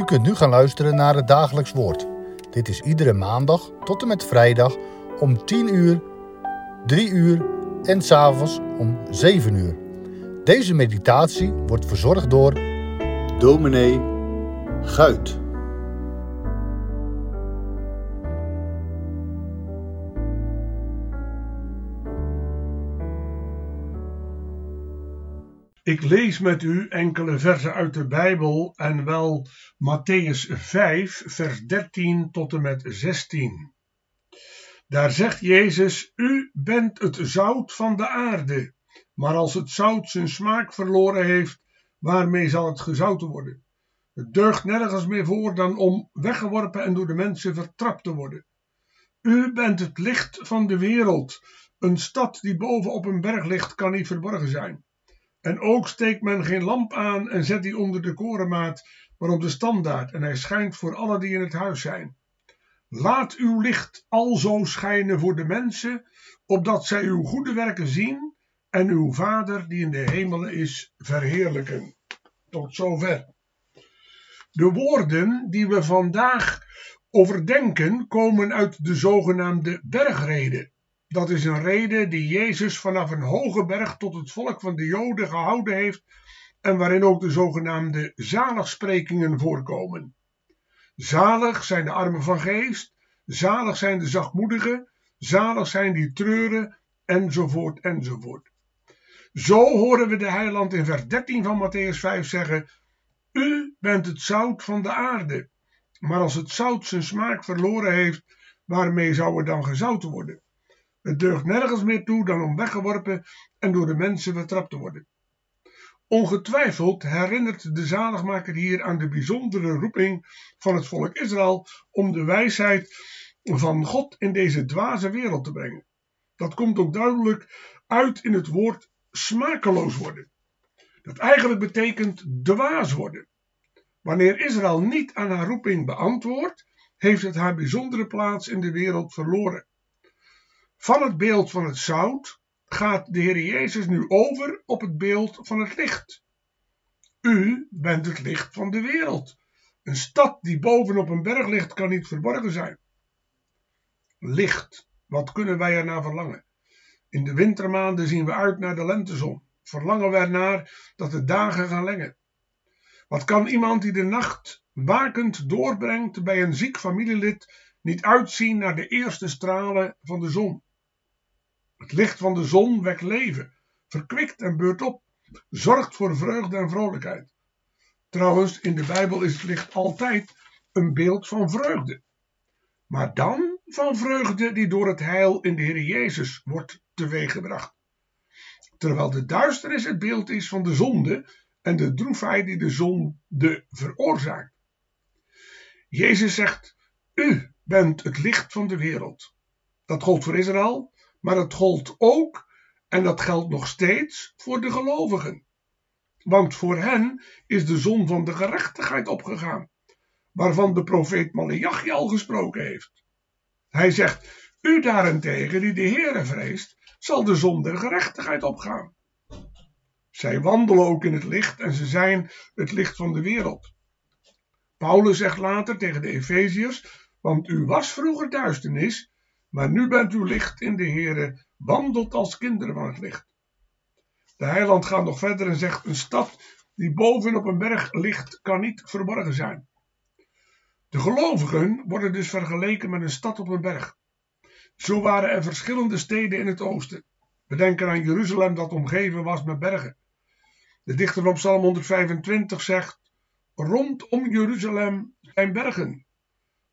U kunt nu gaan luisteren naar het dagelijks woord. Dit is iedere maandag tot en met vrijdag om 10 uur, 3 uur en s'avonds om 7 uur. Deze meditatie wordt verzorgd door dominee Guit. Ik lees met u enkele versen uit de Bijbel en wel Matthäus 5, vers 13 tot en met 16. Daar zegt Jezus: U bent het zout van de aarde, maar als het zout zijn smaak verloren heeft, waarmee zal het gezouten worden? Het deugt nergens meer voor dan om weggeworpen en door de mensen vertrapt te worden. U bent het licht van de wereld. Een stad die boven op een berg ligt, kan niet verborgen zijn. En ook steekt men geen lamp aan en zet die onder de korenmaat, maar op de standaard, en hij schijnt voor alle die in het huis zijn. Laat uw licht alzo schijnen voor de mensen, opdat zij uw goede werken zien en uw Vader die in de hemelen is verheerlijken. Tot zover. De woorden die we vandaag overdenken komen uit de zogenaamde bergrede. Dat is een reden die Jezus vanaf een hoge berg tot het volk van de Joden gehouden heeft en waarin ook de zogenaamde zaligsprekingen voorkomen. Zalig zijn de armen van geest, zalig zijn de zachtmoedigen, zalig zijn die treuren, enzovoort, enzovoort. Zo horen we de heiland in vers 13 van Matthäus 5 zeggen: U bent het zout van de aarde. Maar als het zout zijn smaak verloren heeft, waarmee zou het dan gezouten worden? Het deugt nergens meer toe dan om weggeworpen en door de mensen vertrapt te worden. Ongetwijfeld herinnert de zaligmaker hier aan de bijzondere roeping van het volk Israël om de wijsheid van God in deze dwaze wereld te brengen. Dat komt ook duidelijk uit in het woord smakeloos worden. Dat eigenlijk betekent dwaas worden. Wanneer Israël niet aan haar roeping beantwoordt, heeft het haar bijzondere plaats in de wereld verloren. Van het beeld van het zout gaat de Heer Jezus nu over op het beeld van het licht. U bent het licht van de wereld. Een stad die bovenop een berg ligt kan niet verborgen zijn. Licht, wat kunnen wij ernaar verlangen? In de wintermaanden zien we uit naar de lentezon. Verlangen we ernaar dat de dagen gaan lengen. Wat kan iemand die de nacht wakend doorbrengt bij een ziek familielid niet uitzien naar de eerste stralen van de zon? Het licht van de zon wekt leven, verkwikt en beurt op, zorgt voor vreugde en vrolijkheid. Trouwens, in de Bijbel is het licht altijd een beeld van vreugde. Maar dan van vreugde die door het heil in de Heer Jezus wordt teweeggebracht. Terwijl de duisternis het beeld is van de zonde en de droefheid die de zonde veroorzaakt. Jezus zegt: U bent het licht van de wereld. Dat gold voor Israël, maar het gold ook, en dat geldt nog steeds, voor de gelovigen. Want voor hen is de zon van de gerechtigheid opgegaan, waarvan de profeet Malachi al gesproken heeft. Hij zegt, u daarentegen die de Heere vreest, zal de zon der gerechtigheid opgaan. Zij wandelen ook in het licht en ze zijn het licht van de wereld. Paulus zegt later tegen de Efeziërs, want u was vroeger duisternis, maar nu bent u licht in de Heere, wandelt als kinderen van het licht. De heiland gaat nog verder en zegt: Een stad die boven op een berg ligt, kan niet verborgen zijn. De gelovigen worden dus vergeleken met een stad op een berg. Zo waren er verschillende steden in het oosten. We denken aan Jeruzalem dat omgeven was met bergen. De dichter van Psalm 125 zegt: Rondom Jeruzalem zijn bergen.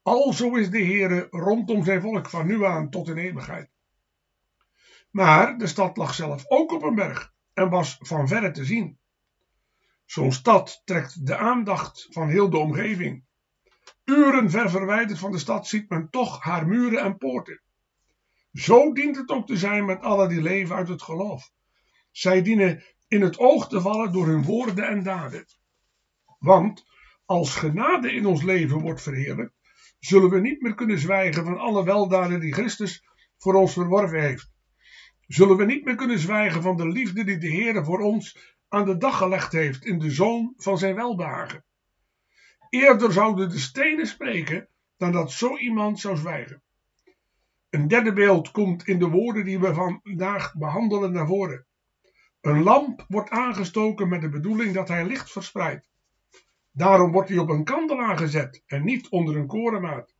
Alzo is de Heere rondom zijn volk van nu aan tot in eeuwigheid. Maar de stad lag zelf ook op een berg en was van verre te zien. Zo'n stad trekt de aandacht van heel de omgeving. Uren ver verwijderd van de stad ziet men toch haar muren en poorten. Zo dient het ook te zijn met alle die leven uit het geloof. Zij dienen in het oog te vallen door hun woorden en daden. Want als genade in ons leven wordt verheerlijkt, zullen we niet meer kunnen zwijgen van alle weldaden die Christus voor ons verworven heeft. Zullen we niet meer kunnen zwijgen van de liefde die de Heer voor ons aan de dag gelegd heeft in de zoon van zijn welbehagen. Eerder zouden de stenen spreken dan dat zo iemand zou zwijgen. Een derde beeld komt in de woorden die we vandaag behandelen naar voren. Een lamp wordt aangestoken met de bedoeling dat hij licht verspreidt. Daarom wordt hij op een kandelaar gezet en niet onder een korenmaat.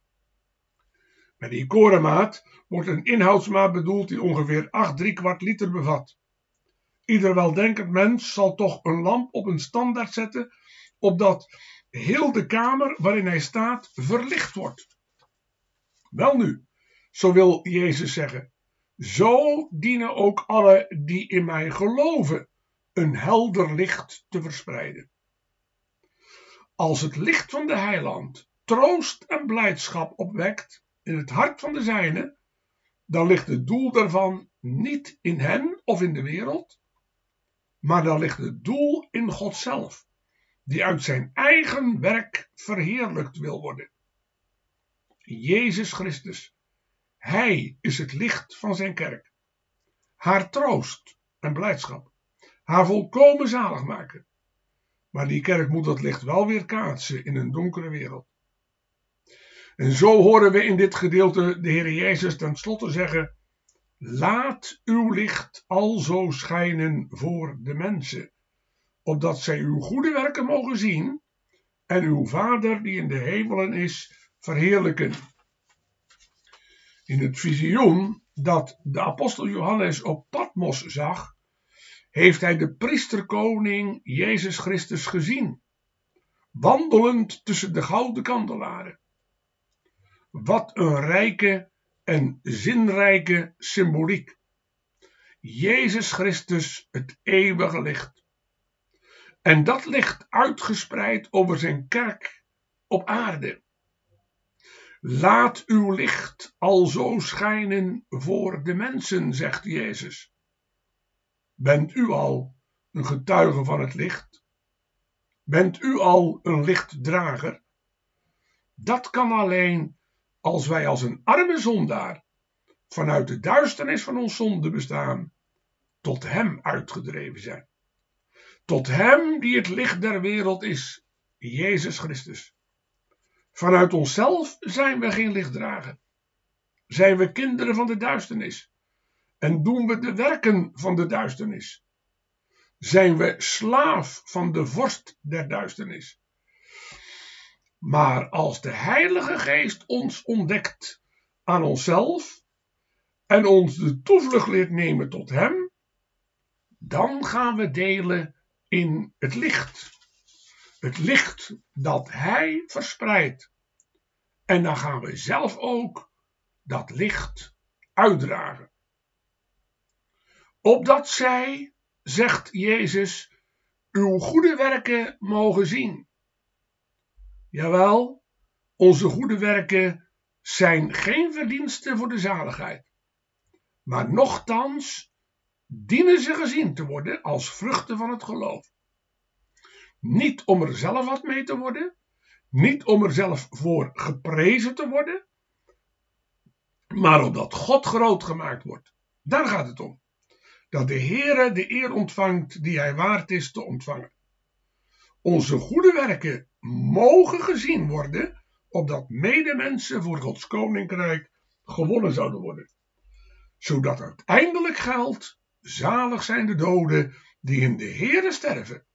Met die korenmaat wordt een inhoudsmaat bedoeld die ongeveer 8 3 kwart liter bevat. Ieder weldenkend mens zal toch een lamp op een standaard zetten, opdat heel de kamer waarin hij staat verlicht wordt. Welnu, zo wil Jezus zeggen, zo dienen ook alle die in mij geloven een helder licht te verspreiden. Als het licht van de heiland troost en blijdschap opwekt in het hart van de zijne, dan ligt het doel daarvan niet in hen of in de wereld, maar dan ligt het doel in God zelf, die uit zijn eigen werk verheerlijkt wil worden. Jezus Christus, Hij is het licht van zijn kerk, haar troost en blijdschap, haar volkomen zaligmaker. Maar die kerk moet dat licht wel weer kaatsen in een donkere wereld. En zo horen we in dit gedeelte de Heer Jezus tenslotte zeggen: Laat uw licht alzo schijnen voor de mensen, opdat zij uw goede werken mogen zien en uw Vader die in de hemelen is verheerlijken. In het visioen dat de apostel Johannes op Patmos zag, heeft hij de priesterkoning Jezus Christus gezien, wandelend tussen de gouden kandelaren. Wat een rijke en zinrijke symboliek. Jezus Christus, het eeuwige licht. En dat licht uitgespreid over zijn kerk op aarde. Laat uw licht alzo schijnen voor de mensen, zegt Jezus. Bent u al een getuige van het licht? Bent u al een lichtdrager? Dat kan alleen als wij als een arme zondaar vanuit de duisternis van ons zonde bestaan, tot Hem uitgedreven zijn. Tot Hem die het licht der wereld is, Jezus Christus. Vanuit onszelf zijn we geen lichtdrager. Zijn we kinderen van de duisternis en doen we de werken van de duisternis. Zijn we slaaf van de vorst der duisternis. Maar als de Heilige Geest ons ontdekt aan onszelf en ons de toevlucht leert nemen tot Hem, dan gaan we delen in het licht. Het licht dat Hij verspreidt. En dan gaan we zelf ook dat licht uitdragen. Opdat zij, zegt Jezus, uw goede werken mogen zien. Jawel, onze goede werken zijn geen verdiensten voor de zaligheid. Maar nochtans dienen ze gezien te worden als vruchten van het geloof. Niet om er zelf wat mee te worden, niet om er zelf voor geprezen te worden, maar omdat God groot gemaakt wordt. Daar gaat het om. Dat de Heere de eer ontvangt die hij waard is te ontvangen. Onze goede werken mogen gezien worden, opdat medemensen voor Gods koninkrijk gewonnen zouden worden. Zodat uiteindelijk geldt, zalig zijn de doden die in de Heere sterven.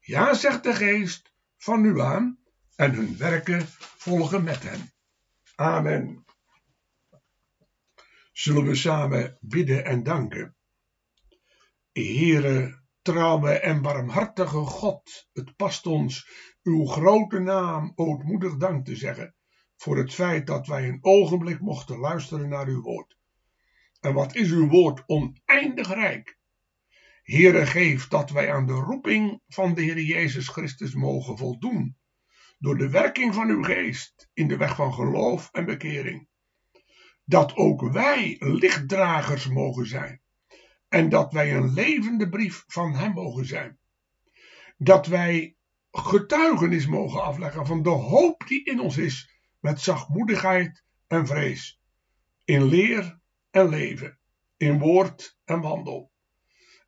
Ja, zegt de geest, van nu aan, en hun werken volgen met hen. Amen. Zullen we samen bidden en danken. Heere, trouwe en barmhartige God, het past ons uw grote naam ootmoedig dank te zeggen voor het feit dat wij een ogenblik mochten luisteren naar uw woord. En wat is uw woord oneindig rijk. Heere, geef dat wij aan de roeping van de Heer Jezus Christus mogen voldoen, door de werking van uw geest in de weg van geloof en bekering. Dat ook wij lichtdragers mogen zijn en dat wij een levende brief van Hem mogen zijn. Dat wij getuigenis mogen afleggen van de hoop die in ons is, met zachtmoedigheid en vrees, in leer en leven, in woord en wandel.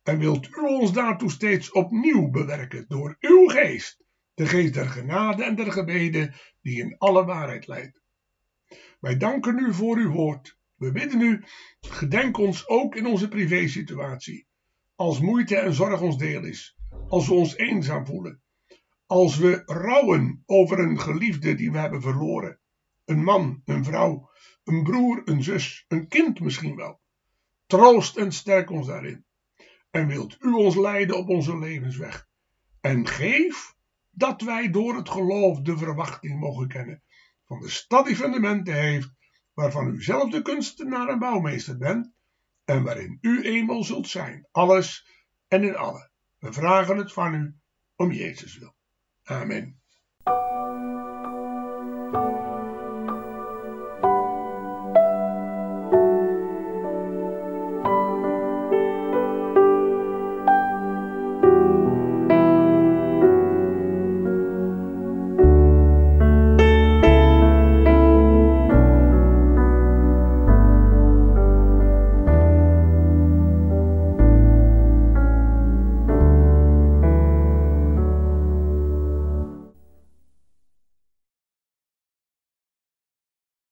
En wilt u ons daartoe steeds opnieuw bewerken door uw geest, de geest der genade en der gebeden, die in alle waarheid leidt. Wij danken u voor uw woord. We bidden u, gedenk ons ook in onze privésituatie, als moeite en zorg ons deel is, als we ons eenzaam voelen, als we rouwen over een geliefde die we hebben verloren, een man, een vrouw, een broer, een zus, een kind misschien wel. Troost en sterk ons daarin. En wilt u ons leiden op onze levensweg. En geef dat wij door het geloof de verwachting mogen kennen van de stad die fundamenten heeft, waarvan u zelf de kunstenaar en bouwmeester bent, en waarin u eenmaal zult zijn, alles en in alle. We vragen het van u om Jezus wil. Amen.